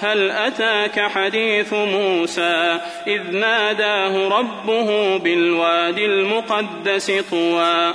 هل أتاك حديث موسى إذ ناداه ربه بالوادي المقدس طوى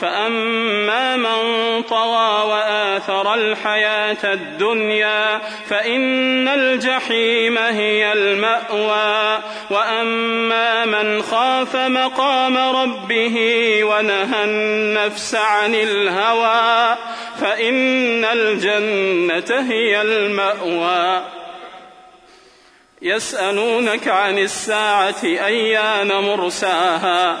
فأما من طغى وآثر الحياة الدنيا فإن الجحيم هي المأوى وأما من خاف مقام ربه ونهى النفس عن الهوى فإن الجنة هي المأوى يسألونك عن الساعة أيان مرساها